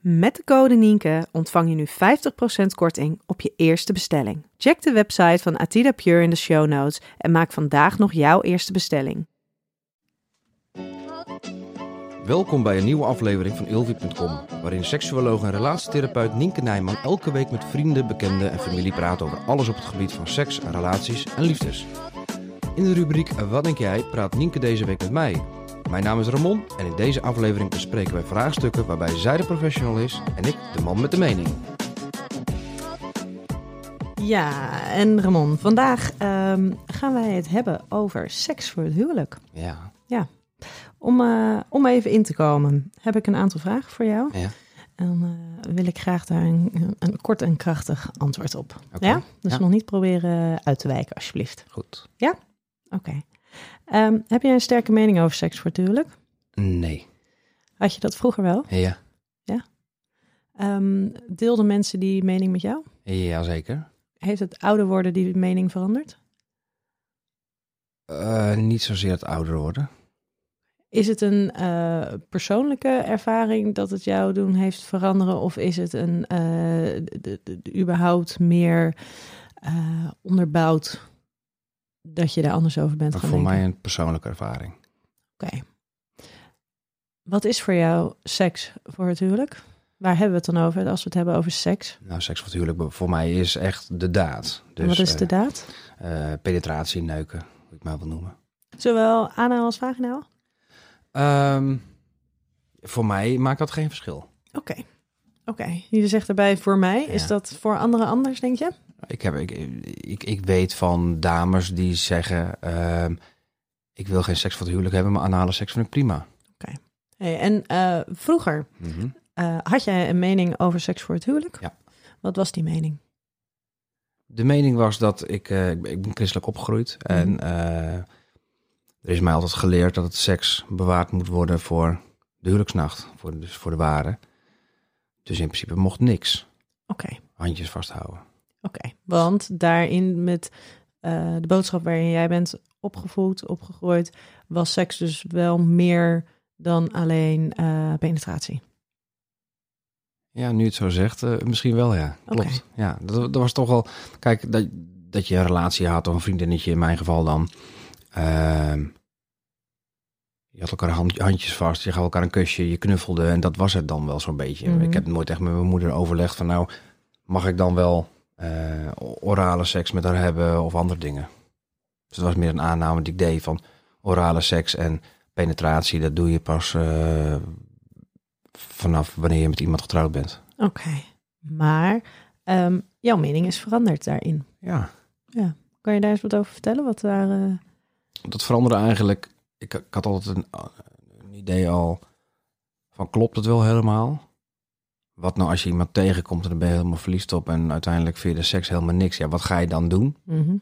Met de code Nienke ontvang je nu 50% korting op je eerste bestelling. Check de website van Atida Pure in de show notes en maak vandaag nog jouw eerste bestelling. Welkom bij een nieuwe aflevering van Ilvi.com, waarin seksuoloog en relatietherapeut Nienke Nijman elke week met vrienden, bekenden en familie praat over alles op het gebied van seks, relaties en liefdes. In de rubriek Wat denk jij praat Nienke deze week met mij. Mijn naam is Ramon en in deze aflevering bespreken wij vraagstukken waarbij zij de professional is en ik de man met de mening. Ja, en Ramon, vandaag ehm, gaan wij het hebben over seks voor het huwelijk. Ja. Ja, om, eh, om even in te komen, heb ik een aantal vragen voor jou. Ja. En eh, wil ik graag daar een, een kort en krachtig antwoord op. Oké, Ja? Dus ja. nog niet proberen uit te wijken, alsjeblieft. Goed. Oké. Ehm, heb jij een sterke mening over seks voor het huwelijk? Nee. Had je dat vroeger wel? Ja. Ehm, deelden mensen die mening met jou? Jazeker. Heeft het ouder worden die mening veranderd? Eh niet zozeer het ouder worden. Is het een eh, persoonlijke ervaring dat het jou doen heeft veranderen? Of is het een eh, de, de- de- überhaupt meer onderbouwd dat je daar anders over bent Maar gaan voor denken? mij een persoonlijke ervaring. Oké. Wat is voor jou seks voor het huwelijk? Waar hebben we het dan over als we het hebben over seks? Nou, seks voor het huwelijk voor mij is echt de daad. Dus, wat is de eh, daad? eh, penetratie, neuken, hoe ik maar wil noemen. Zowel anaal als vaginaal? Ehm, voor mij maakt dat geen verschil. Oké. Oké. Je zegt erbij voor mij. Is dat voor anderen anders, denk je? Ik, heb, ik, ik, ik weet van dames die zeggen... ehm, ik wil geen seks voor het huwelijk hebben, maar anale seks vind ik prima. Hey, en eh, vroeger Mhm. eh, had jij een mening over seks voor het huwelijk? Ja. Wat was die mening? De mening was dat ik... eh, ik ben- ik ben christelijk opgegroeid. En eh, er is mij altijd geleerd dat het seks bewaard moet worden voor de huwelijksnacht. Voor, dus voor de ware. Dus in principe mocht niks. Oké. Handjes vasthouden. Oké. Want daarin met eh, de boodschap waarin jij bent opgevoed, opgegroeid, was seks dus wel meer dan alleen eh, penetratie. Ja, nu het zo zegt, eh, misschien wel, ja. Klopt. Ja, dat, dat was toch wel... Kijk, dat, dat je een relatie had, of een vriendinnetje in mijn geval dan. Ehm, je had elkaar hand- handjes vast, je gaf elkaar een kusje, je knuffelde en dat was het dan wel zo'n beetje. Mhm. Ik heb nooit echt met mijn moeder overlegd van nou, mag ik dan wel eh, orale seks met haar hebben of andere dingen. Dus het was meer een aanname die ik deed van orale seks en penetratie, dat doe je pas eh, vanaf wanneer je met iemand getrouwd bent. Oké. Maar ehm, jouw mening is veranderd daarin. Ja. Kan je daar eens wat over vertellen? Wat daar. eh, Dat veranderde eigenlijk. Ik, ik had altijd een, een idee al van klopt het wel helemaal? Wat nou als je iemand tegenkomt en dan ben je helemaal verliefd op en uiteindelijk vind je de seks helemaal niks. Ja, wat ga je dan doen? mhm.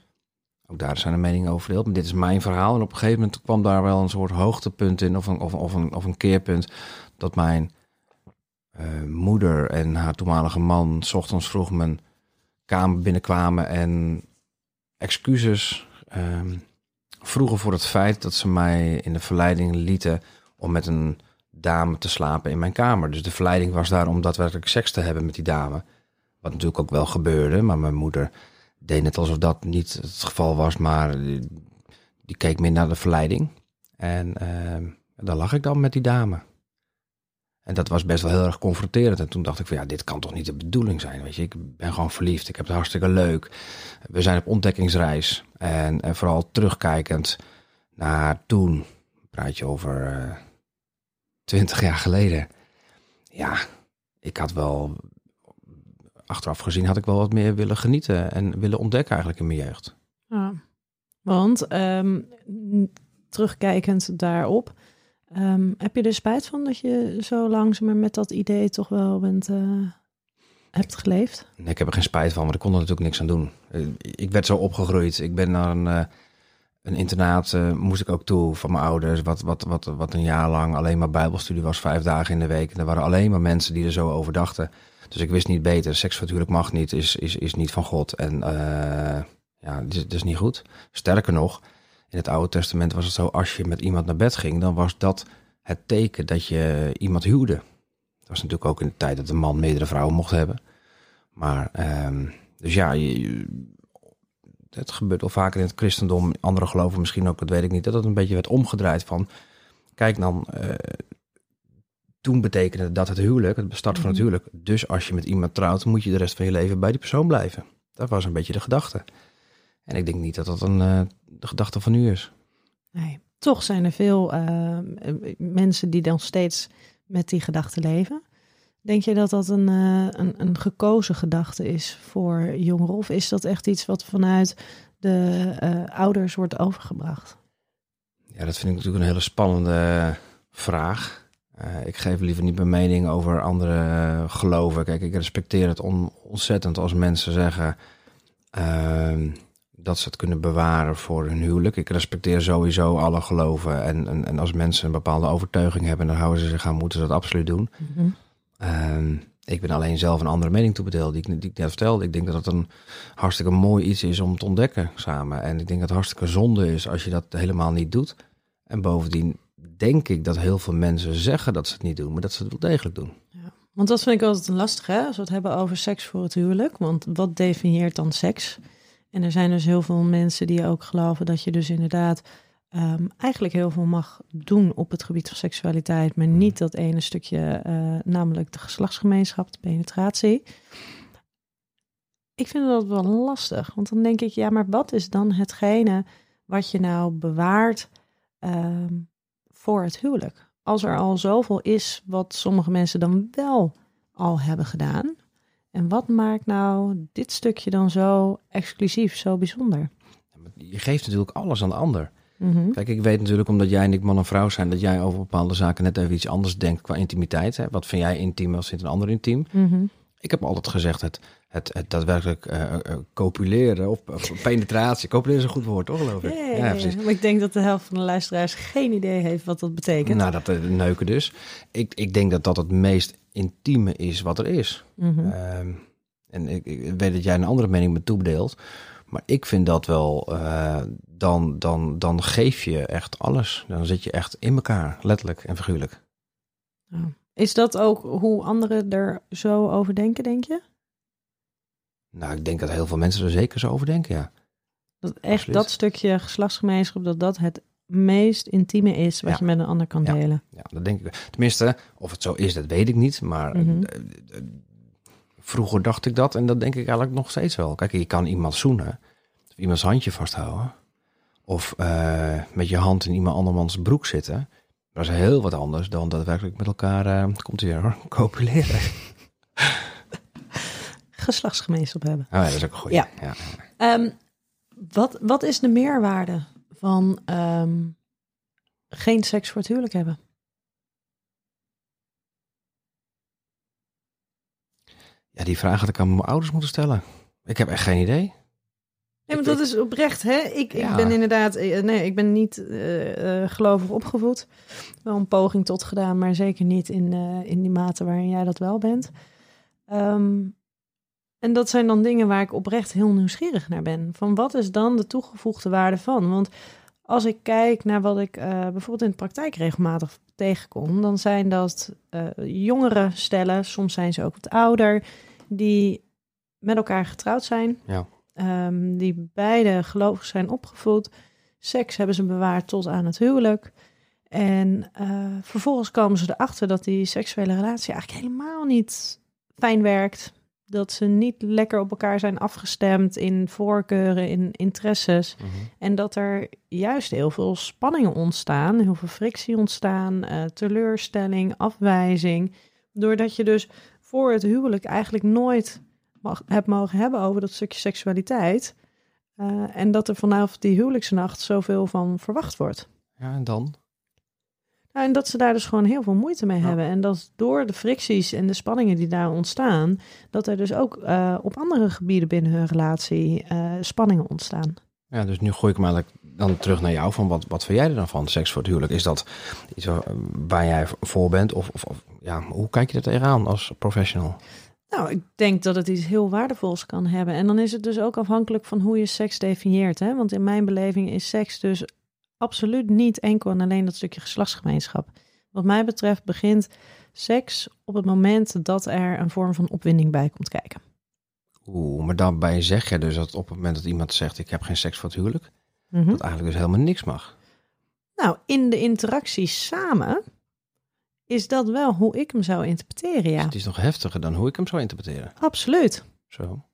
Ook daar zijn de meningen over verdeeld. Maar dit is mijn verhaal. En op een gegeven moment kwam daar wel een soort hoogtepunt in of een, of, of een, of een keerpunt. Dat mijn eh, moeder en haar toenmalige man 's ochtends vroeg mijn kamer binnenkwamen en excuses ehm, vroegen voor het feit dat ze mij in de verleiding lieten om met een dame te slapen in mijn kamer. Dus de verleiding was daar om daadwerkelijk seks te hebben met die dame. Wat natuurlijk ook wel gebeurde, maar mijn moeder deed het alsof dat niet het geval was, maar die, keek meer naar de verleiding. En uh, daar lag ik dan met die dame. En dat was best wel heel erg confronterend. En toen dacht ik van ja, dit kan toch niet de bedoeling zijn. Weet je, ik ben gewoon verliefd. Ik heb het hartstikke leuk. We zijn op ontdekkingsreis. En, vooral terugkijkend naar toen. Praat je over eh, 20 jaar geleden. Ja, ik had wel, achteraf gezien, had ik wel wat meer willen genieten en willen ontdekken eigenlijk in mijn jeugd. Ja, want ehm, terugkijkend daarop, ehm, heb je er spijt van dat je zo langzamer met dat idee toch wel bent... Eh, hebt geleefd? Nee, ik heb er geen spijt van, maar ik kon er natuurlijk niks aan doen. Eh, ik werd zo opgegroeid. Ik ben naar een, eh, een internaat, eh, moest ik ook toe van mijn ouders, wat, wat, wat, wat een jaar lang alleen maar bijbelstudie was, vijf dagen in de week. En er waren alleen maar mensen die er zo over dachten. Dus ik wist niet beter. Seks natuurlijk mag niet, is, is, is niet van God. En eh, ja, het is, niet goed. Sterker nog, in het Oude Testament was het zo, als je met iemand naar bed ging, dan was dat het teken dat je iemand huwde. Dat was natuurlijk ook in de tijd dat een man meerdere vrouwen mocht hebben. Maar, ehm, dus ja, je- het gebeurt wel vaker in het christendom, andere geloven misschien ook, dat weet ik niet, dat het een beetje werd omgedraaid van, kijk dan, eh, toen betekende dat het huwelijk, het start van het Mhm. huwelijk, dus als je met iemand trouwt, moet je de rest van je leven bij die persoon blijven. Dat was een beetje de gedachte. En ik denk niet dat dat een, eh, de gedachte van nu is. Nee. Toch zijn er veel eh, mensen die dan steeds met die gedachte leven. Denk je dat dat een, eh, een, een gekozen gedachte is voor jongeren? Of is dat echt iets wat vanuit de eh, ouders wordt overgebracht? Ja, dat vind ik natuurlijk een hele spannende vraag. Eh, ik geef liever niet mijn mening over andere geloven. Kijk, ik respecteer het on- ontzettend als mensen zeggen ehm, dat ze het kunnen bewaren voor hun huwelijk. Ik respecteer sowieso alle geloven. En, en, en als mensen een bepaalde overtuiging hebben, dan houden ze zich aan, moeten ze dat absoluut doen. Ehm, ik ben alleen zelf een andere mening toebedeeld, die ik, die ik net vertelde. Ik denk dat het een hartstikke mooi iets is om te ontdekken samen. En ik denk dat het hartstikke zonde is als je dat helemaal niet doet. En bovendien denk ik dat heel veel mensen zeggen dat ze het niet doen, maar dat ze het wel degelijk doen. Want dat vind ik altijd lastig, hè? Als we het hebben over seks voor het huwelijk. Want wat definieert dan seks? En er zijn dus heel veel mensen die ook geloven dat je dus inderdaad ehm, eigenlijk heel veel mag doen op het gebied van seksualiteit, maar niet dat ene stukje, eh, namelijk de geslachtsgemeenschap, de penetratie. Ik vind dat wel lastig, want dan denk ik, ja, maar wat is dan hetgene wat je nou bewaart ehm, voor het huwelijk? Als er al zoveel is wat sommige mensen dan wel al hebben gedaan. En wat maakt nou dit stukje dan zo exclusief, zo bijzonder? Je geeft natuurlijk alles aan de ander. Mhm. Kijk, ik weet natuurlijk omdat jij en ik man en vrouw zijn, dat jij over bepaalde zaken net even iets anders denkt qua intimiteit. Hè? Wat vind jij intiem, wat vindt een ander intiem? Mhm. Ik heb altijd gezegd, het, het, het daadwerkelijk eh, eh, copuleren of, of penetratie. Copuleren is een goed woord, toch geloof ik? Ja, ja, ja, precies. Maar ik denk dat de helft van de luisteraars geen idee heeft wat dat betekent. Nou, dat eh, neuken dus. Ik, ik denk dat dat het meest intieme is wat er is. Mhm. Ehm, en ik, ik weet dat jij een andere mening me toebedeelt. Maar ik vind dat wel, eh, dan, dan, dan geef je echt alles. Dan zit je echt in elkaar, letterlijk en figuurlijk. Is dat ook hoe anderen er zo over denken, denk je? Nou, ik denk dat heel veel mensen er zeker zo over denken, ja. Dat echt Absoluut. dat stukje geslachtsgemeenschap, dat dat het meest intieme is wat Ja. je met een ander kan Ja. delen. Ja, dat denk ik. Tenminste, of het zo is, dat weet ik niet. Maar Mhm. eh, eh, vroeger dacht ik dat en dat denk ik eigenlijk nog steeds wel. Kijk, je kan iemand zoenen, iemands handje vasthouden, of eh, met je hand in iemand andermans broek zitten. Dat is heel wat anders dan daadwerkelijk met elkaar, eh, komt hier hoor, copuleren. Geslachtsgemeenschap hebben. Oh, ja, dat is ook. Ja. Ja. Ehm, wat, wat is de meerwaarde van ehm, geen seks voor het huwelijk hebben? ja, die vraag had ik aan mijn ouders moeten stellen. Ik heb echt geen idee. Nee, maar dat is oprecht, hè? Ik, Ja. ik ben inderdaad, eh, nee, ik ben niet eh, gelovig opgevoed. Wel een poging tot gedaan, maar zeker niet in, eh, in die mate waarin jij dat wel bent. Ehm, en dat zijn dan dingen waar ik oprecht heel nieuwsgierig naar ben. Van wat is dan de toegevoegde waarde van? Want als ik kijk naar wat ik bijvoorbeeld in de praktijk regelmatig tegenkom, dan zijn dat jongere stellen, soms zijn ze ook wat ouder, die met elkaar getrouwd zijn. Ja. Ehm, die beide gelovig zijn opgevoed. Seks hebben ze bewaard tot aan het huwelijk. En eh, vervolgens komen ze erachter dat die seksuele relatie eigenlijk helemaal niet fijn werkt. Dat ze niet lekker op elkaar zijn afgestemd in voorkeuren, in interesses. Mhm. En dat er juist heel veel spanningen ontstaan, heel veel frictie ontstaan, eh, teleurstelling, afwijzing. Doordat je dus voor het huwelijk eigenlijk nooit mag, hebt mogen hebben over dat stukje seksualiteit. Eh, en dat er vanaf die huwelijksnacht zoveel van verwacht wordt. Ja, en dan? Nou, en dat ze daar dus gewoon heel veel moeite mee Ja. hebben. En dat door de fricties en de spanningen die daar ontstaan, dat er dus ook eh, op andere gebieden binnen hun relatie eh, spanningen ontstaan. Ja, dus nu gooi ik me eigenlijk dan terug naar jou. Van wat, wat vind jij er dan van, seks voor het huwelijk? Is dat iets waar, waar jij voor bent? Of, of, of ja, hoe kijk je er tegenaan als professional? Nou, ik denk dat het iets heel waardevols kan hebben. En dan is het dus ook afhankelijk van hoe je seks definieert. Hè? Want in mijn beleving is seks dus absoluut niet enkel en alleen dat stukje geslachtsgemeenschap. Wat mij betreft begint seks op het moment dat er een vorm van opwinding bij komt kijken. Oeh, maar daarbij zeg je dus dat op het moment dat iemand zegt... ik heb geen seks voor het huwelijk... Mhm. dat eigenlijk dus helemaal niks mag. Nou, in de interactie samen is dat wel hoe ik hem zou interpreteren, Dus ja. het is nog heftiger dan hoe ik hem zou interpreteren. Absoluut. Zo.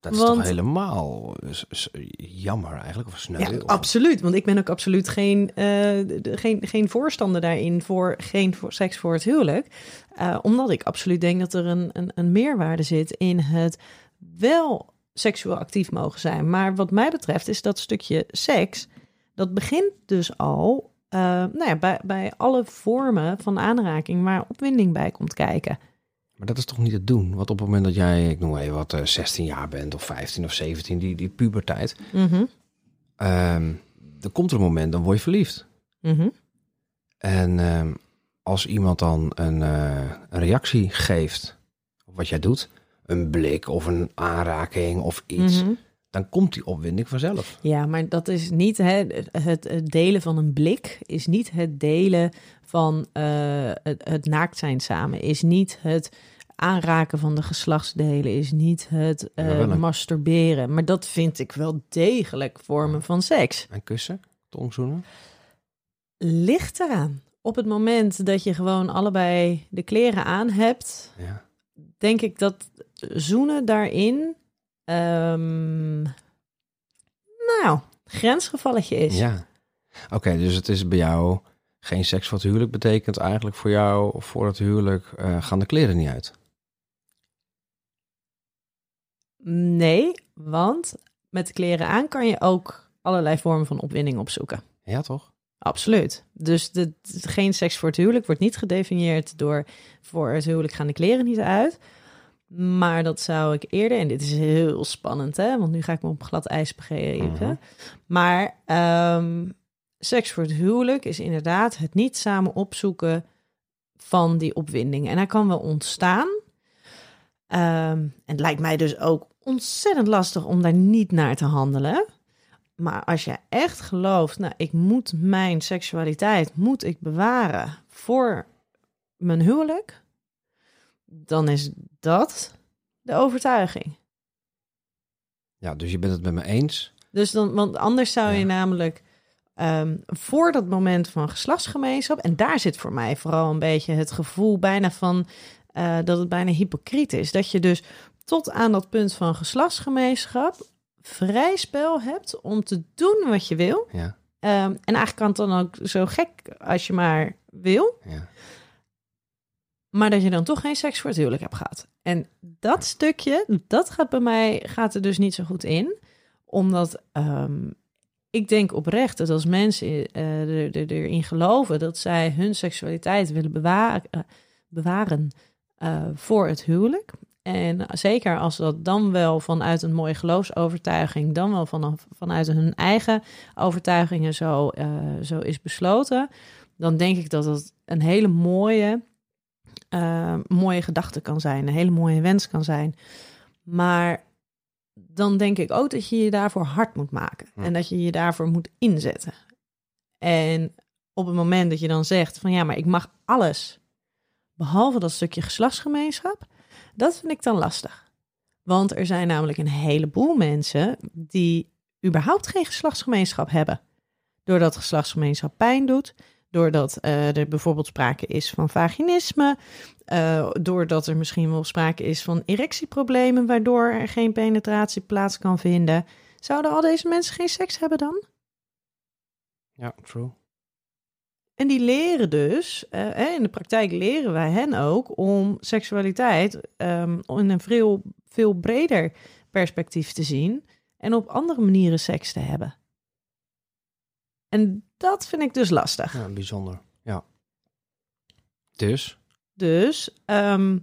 Dat is Want- toch helemaal jammer eigenlijk, of sneu? Ja, of- absoluut. Want ik ben ook absoluut geen, eh, geen, geen voorstander daarin voor geen voor seks voor het huwelijk. Eh, omdat ik absoluut denk dat er een, een, een meerwaarde zit in het wel seksueel actief mogen zijn. Maar wat mij betreft is dat stukje seks, dat begint dus al eh, nou ja, bij, bij alle vormen van aanraking waar opwinding bij komt kijken. Maar dat is toch niet het doen? Want op het moment dat jij, ik noem maar even wat, eh, 16 jaar bent of 15 of 17, die, die puberteit. Mhm, ehm, dan komt er een moment, dan word je verliefd. mhm. En ehm, als iemand dan een, eh, een reactie geeft op wat jij doet, een blik of een aanraking of iets, Mhm. Dan komt die opwinding vanzelf. Ja, maar dat is niet hè, het, delen van een blik, is niet het delen van eh, het, het naakt zijn samen, is niet het aanraken van de geslachtsdelen, is niet het eh, masturberen. Maar dat vind ik wel degelijk vormen van seks. En kussen, tongzoenen. Ligt eraan. Op het moment dat je gewoon allebei de kleren aan hebt, Ja. denk ik dat zoenen daarin, ehm, nou, grensgevalletje is. Ja. Oké, dus het is bij jou geen seks voor het huwelijk betekent eigenlijk voor jou voor het huwelijk eh, gaan de kleren niet uit. Nee, want met de kleren aan kan je ook allerlei vormen van opwinding opzoeken. Ja, toch? Absoluut. Dus de, geen seks voor het huwelijk wordt niet gedefinieerd door voor het huwelijk gaan de kleren niet uit. Maar dat zou ik eerder, en dit is heel spannend, hè, want nu ga ik me op glad ijs begeven. Mhm. Maar ehm, seks voor het huwelijk is inderdaad het niet samen opzoeken van die opwinding. En hij kan wel ontstaan. Ehm, en het lijkt mij dus ook ontzettend lastig om daar niet naar te handelen. Maar als je echt gelooft, nou, ik moet mijn seksualiteit moet ik bewaren voor mijn huwelijk, dan is dat de overtuiging. Ja, dus je bent het met me eens. Dus dan, want anders zou je Ja. namelijk ehm, voor dat moment van geslachtsgemeenschap, en daar zit voor mij vooral een beetje het gevoel bijna van eh, dat het bijna hypocriet is. Dat je dus tot aan dat punt van geslachtsgemeenschap vrij spel hebt om te doen wat je wil. Ja, Ehm, en eigenlijk kan het dan ook zo gek als je maar wil. ja. Maar dat je dan toch geen seks voor het huwelijk hebt gehad. En dat stukje, dat gaat bij mij gaat er dus niet zo goed in. Omdat ehm, ik denk oprecht dat als mensen eh, er, er, erin geloven dat zij hun seksualiteit willen bewaren, eh, bewaren eh, voor het huwelijk. En zeker als dat dan wel vanuit een mooie geloofsovertuiging, dan wel vanaf, vanuit hun eigen overtuigingen zo, zo is besloten, dan denk ik dat dat een hele mooie, eh, mooie gedachte kan zijn, een hele mooie wens kan zijn. Maar dan denk ik ook dat je je daarvoor hard moet maken Ja. en dat je je daarvoor moet inzetten. En op het moment dat je dan zegt van ja, maar ik mag alles, behalve dat stukje geslachtsgemeenschap, dat vind ik dan lastig. Want er zijn namelijk een heleboel mensen die überhaupt geen geslachtsgemeenschap hebben. doordat geslachtsgemeenschap pijn doet, doordat eh, er bijvoorbeeld sprake is van vaginisme, eh, doordat er misschien wel sprake is van erectieproblemen, waardoor er geen penetratie plaats kan vinden. Zouden al deze mensen geen seks hebben dan? Ja, true. En die leren dus, eh, hè, in de praktijk leren wij hen ook om seksualiteit ehm, in een veel, veel breder perspectief te zien en op andere manieren seks te hebben. En dat vind ik dus lastig. Ja, bijzonder. Ja. Dus, Dus ehm,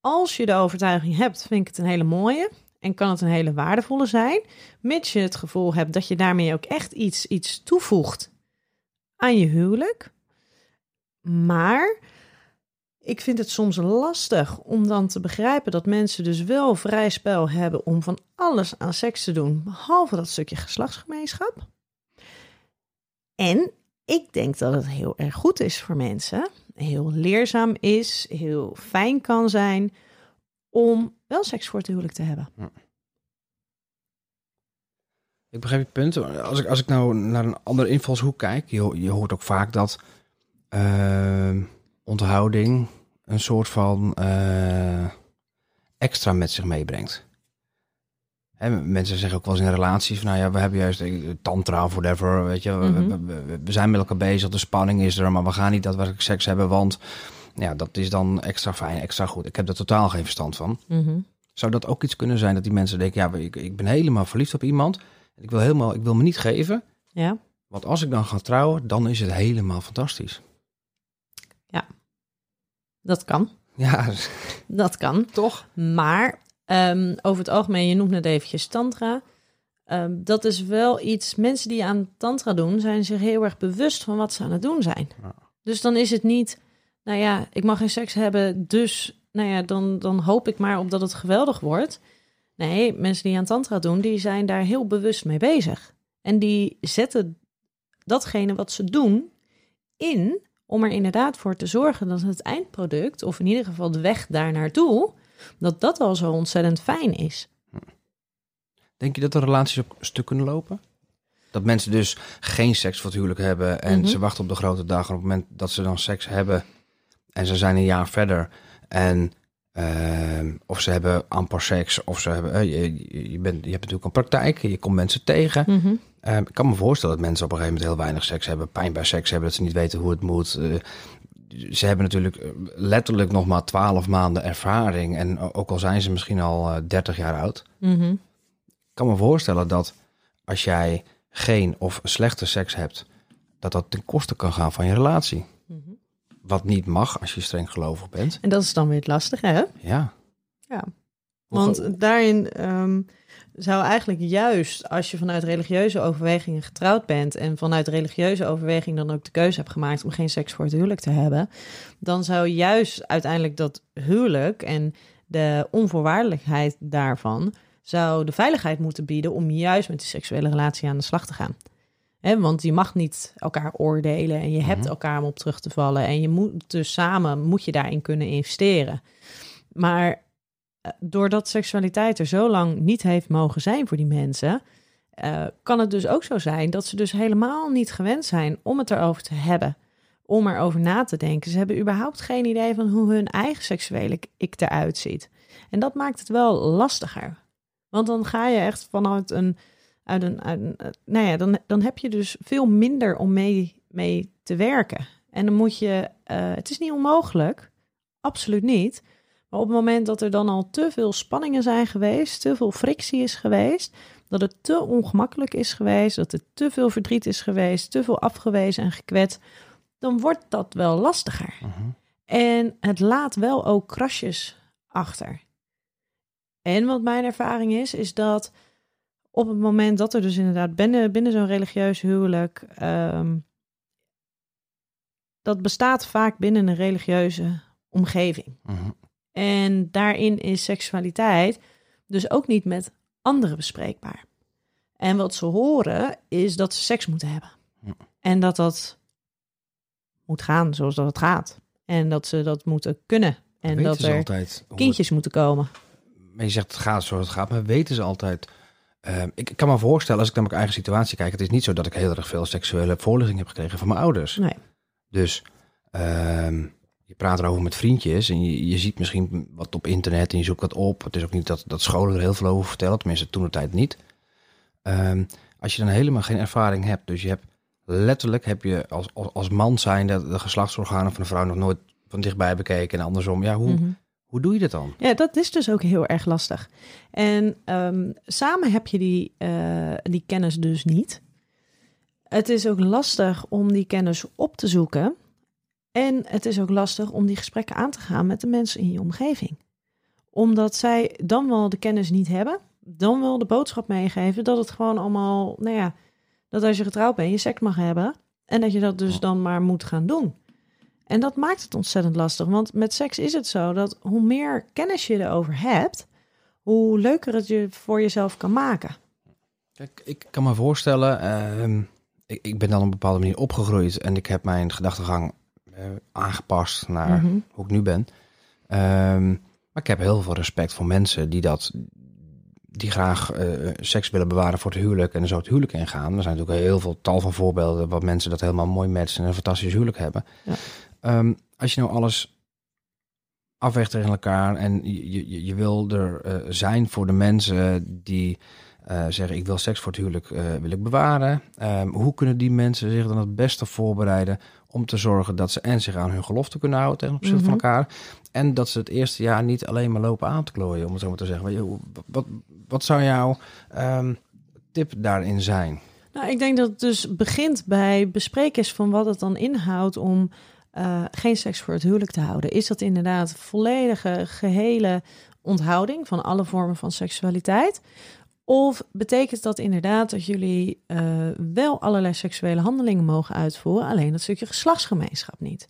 als je de overtuiging hebt, vind ik het een hele mooie en kan het een hele waardevolle zijn, mits je het gevoel hebt dat je daarmee ook echt iets, iets toevoegt aan je huwelijk. Maar ik vind het soms lastig om dan te begrijpen dat mensen dus wel vrij spel hebben om van alles aan seks te doen, behalve dat stukje geslachtsgemeenschap. En ik denk dat het heel erg goed is voor mensen, heel leerzaam is, heel fijn kan zijn om wel seks voor het huwelijk te hebben. ik begrijp je punt. Als ik, als ik nou naar een andere invalshoek kijk, je, je hoort ook vaak dat eh, onthouding een soort van eh, extra met zich meebrengt. Hè, mensen zeggen ook wel eens in relaties van, nou ja, we hebben juist eh, tantra of whatever, weet je, we- Mhm. we, we- we zijn met elkaar bezig, de spanning is er, maar we gaan niet daadwerkelijk seks hebben, want ja, dat is dan extra fijn, extra goed. Ik heb er totaal geen verstand van. Zou dat ook iets kunnen zijn dat die mensen denken, ja, ik, ik ben helemaal verliefd op iemand, en ik wil helemaal, ik wil me niet geven, Ja, want als ik dan ga trouwen, dan is het helemaal fantastisch. dat kan. Ja, Dat kan. toch? Maar ehm, over het algemeen, je noemt net eventjes tantra. Ehm, dat is wel iets, mensen die aan tantra doen, zijn zich heel erg bewust van wat ze aan het doen zijn. Ja. Dus dan is het niet, nou ja, ik mag geen seks hebben, dus nou ja, dan, dan hoop ik maar op dat het geweldig wordt. Nee, mensen die aan tantra doen, die zijn daar heel bewust mee bezig. En die zetten datgene wat ze doen in om er inderdaad voor te zorgen dat het eindproduct, of in ieder geval de weg daar naartoe, dat dat al zo ontzettend fijn is. Denk je dat de relaties ook stuk kunnen lopen? Dat mensen dus geen seks voor het huwelijk hebben en Mhm. ze wachten op de grote dag. En op het moment dat ze dan seks hebben en ze zijn een jaar verder en ehm, of ze hebben amper seks of ze hebben, eh, je, je, bent, je hebt natuurlijk een praktijk, je komt mensen tegen. Ehm, ik kan me voorstellen dat mensen op een gegeven moment heel weinig seks hebben, pijn bij seks hebben, dat ze niet weten hoe het moet. Ze hebben natuurlijk eh, letterlijk nog maar twaalf maanden ervaring en ook al zijn ze misschien al eh, 30 jaar oud. Mhm. Ik kan me voorstellen dat als jij geen of slechte seks hebt, dat dat ten koste kan gaan van je relatie. Mhm. Wat niet mag als je streng gelovig bent. En dat is dan weer het lastige, hè? Ja. Ja. Want daarin ehm, zou eigenlijk juist als je vanuit religieuze overwegingen getrouwd bent en vanuit religieuze overweging dan ook de keuze hebt gemaakt om geen seks voor het huwelijk te hebben, dan zou juist uiteindelijk dat huwelijk en de onvoorwaardelijkheid daarvan zou de veiligheid moeten bieden om juist met die seksuele relatie aan de slag te gaan. Want je mag niet elkaar oordelen en je hebt Mhm. elkaar om op terug te vallen en je moet dus samen moet je daarin kunnen investeren. Maar doordat seksualiteit er zo lang niet heeft mogen zijn voor die mensen, eh, kan het dus ook zo zijn dat ze dus helemaal niet gewend zijn om het erover te hebben, om erover na te denken. Ze hebben überhaupt geen idee van hoe hun eigen seksuele ik eruit ziet. En dat maakt het wel lastiger. Want dan ga je echt vanuit een, uit een, eh, nou ja, dan, dan heb je dus veel minder om mee, mee te werken. En dan moet je, eh, het is niet onmogelijk, absoluut niet. Maar op het moment dat er dan al te veel spanningen zijn geweest, te veel frictie is geweest, dat het te ongemakkelijk is geweest, dat er te veel verdriet is geweest, te veel afgewezen en gekwetst, dan wordt dat wel lastiger. Mhm. En het laat wel ook krasjes achter. En wat mijn ervaring is, is dat op het moment dat er dus inderdaad binnen, binnen zo'n religieus huwelijk, ehm, dat bestaat vaak binnen een religieuze omgeving. Mhm. En daarin is seksualiteit dus ook niet met anderen bespreekbaar. En wat ze horen is dat ze seks moeten hebben. Ja. En dat dat moet gaan zoals dat het gaat. En dat ze dat moeten kunnen. En dat er altijd kindjes moeten komen. maar je zegt het gaat zoals het gaat, maar weten ze altijd Ehm, ik kan me voorstellen, als ik naar mijn eigen situatie kijk, het is niet zo dat ik heel erg veel seksuele voorlichting heb gekregen van mijn ouders. Nee. Dus ehm, je praat erover met vriendjes en je, je ziet misschien wat op internet en je zoekt wat op. Het is ook niet dat, dat scholen er heel veel over vertellen, tenminste toen de tijd niet. Ehm, als je dan helemaal geen ervaring hebt, dus je hebt letterlijk heb je als, als, als man zijn de, de geslachtsorganen van een vrouw nog nooit van dichtbij bekeken en andersom. Ja, hoe, Mhm. hoe doe je dat dan? Ja, dat is dus ook heel erg lastig. En ehm, samen heb je die, eh, die kennis dus niet. Het is ook lastig om die kennis op te zoeken. En het is ook lastig om die gesprekken aan te gaan met de mensen in je omgeving. Omdat zij dan wel de kennis niet hebben, dan wel de boodschap meegeven dat het gewoon allemaal, nou ja, dat als je getrouwd bent, je seks mag hebben. En dat je dat dus dan maar moet gaan doen. En dat maakt het ontzettend lastig. Want met seks is het zo dat hoe meer kennis je erover hebt, hoe leuker het je voor jezelf kan maken. Kijk, ik kan me voorstellen, ehm, ik, ik ben dan op een bepaalde manier opgegroeid en ik heb mijn gedachtegang aangepast naar Mhm. hoe ik nu ben. Ehm, maar ik heb heel veel respect voor mensen die dat, die graag eh, seks willen bewaren voor het huwelijk en zo het huwelijk ingaan. Er zijn natuurlijk heel veel tal van voorbeelden waar mensen dat helemaal mooi matchen en een fantastisch huwelijk hebben. Ja. Ehm, als je nou alles afweegt tegen elkaar en je, je, je wil er eh, zijn voor de mensen die eh, zeggen ik wil seks voor het huwelijk eh, wil ik bewaren. Ehm, hoe kunnen die mensen zich dan het beste voorbereiden om te zorgen dat ze en zich aan hun gelofte kunnen houden ten opzichte van Mhm. elkaar en dat ze het eerste jaar niet alleen maar lopen aan te klooien, om het zo maar te zeggen. Wat, wat zou jouw ehm, tip daarin zijn? Nou, ik denk dat het dus begint bij bespreken is van wat het dan inhoudt om eh, geen seks voor het huwelijk te houden. Is dat inderdaad volledige, gehele onthouding van alle vormen van seksualiteit? Of betekent dat inderdaad dat jullie eh, wel allerlei seksuele handelingen mogen uitvoeren, alleen dat stukje geslachtsgemeenschap niet?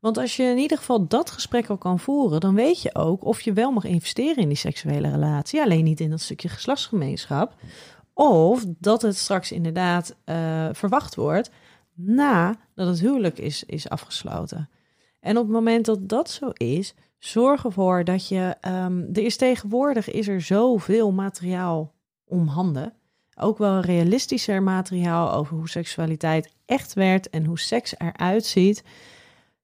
Want als je in ieder geval dat gesprek al kan voeren, dan weet je ook of je wel mag investeren in die seksuele relatie, alleen niet in dat stukje geslachtsgemeenschap. Of dat het straks inderdaad eh, verwacht wordt nadat het huwelijk is, is afgesloten. En op het moment dat dat zo is, zorg ervoor dat je. ehm, er is tegenwoordig is er zoveel materiaal om handen. Ook wel realistischer materiaal over hoe seksualiteit echt werkt en hoe seks eruit ziet.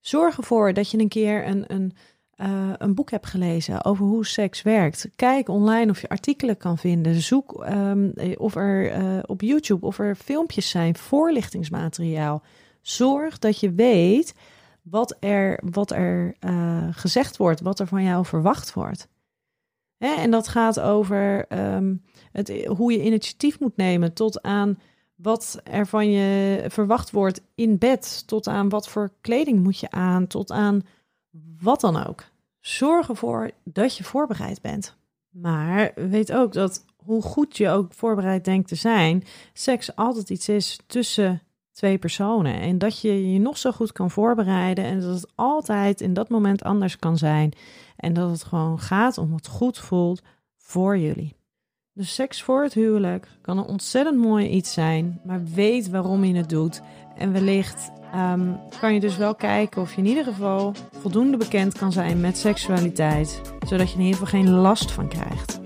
Zorg ervoor dat je een keer een, een, eh, een boek hebt gelezen over hoe seks werkt. Kijk online of je artikelen kan vinden. Zoek ehm, of er eh, op YouTube of er filmpjes zijn, voorlichtingsmateriaal. Zorg dat je weet wat er, wat er eh, gezegd wordt, wat er van jou verwacht wordt. Hè? En dat gaat over ehm, het, hoe je initiatief moet nemen tot aan wat er van je verwacht wordt in bed, tot aan wat voor kleding moet je aan, tot aan wat dan ook. Zorg ervoor dat je voorbereid bent. Maar weet ook dat hoe goed je ook voorbereid denkt te zijn, seks altijd iets is tussen twee personen. En dat je je nog zo goed kan voorbereiden en dat het altijd in dat moment anders kan zijn. En dat het gewoon gaat om wat goed voelt voor jullie. Dus seks voor het huwelijk kan een ontzettend mooi iets zijn, maar weet waarom je het doet. En wellicht ehm, kan je dus wel kijken of je in ieder geval voldoende bekend kan zijn met seksualiteit, zodat je in ieder geval geen last van krijgt.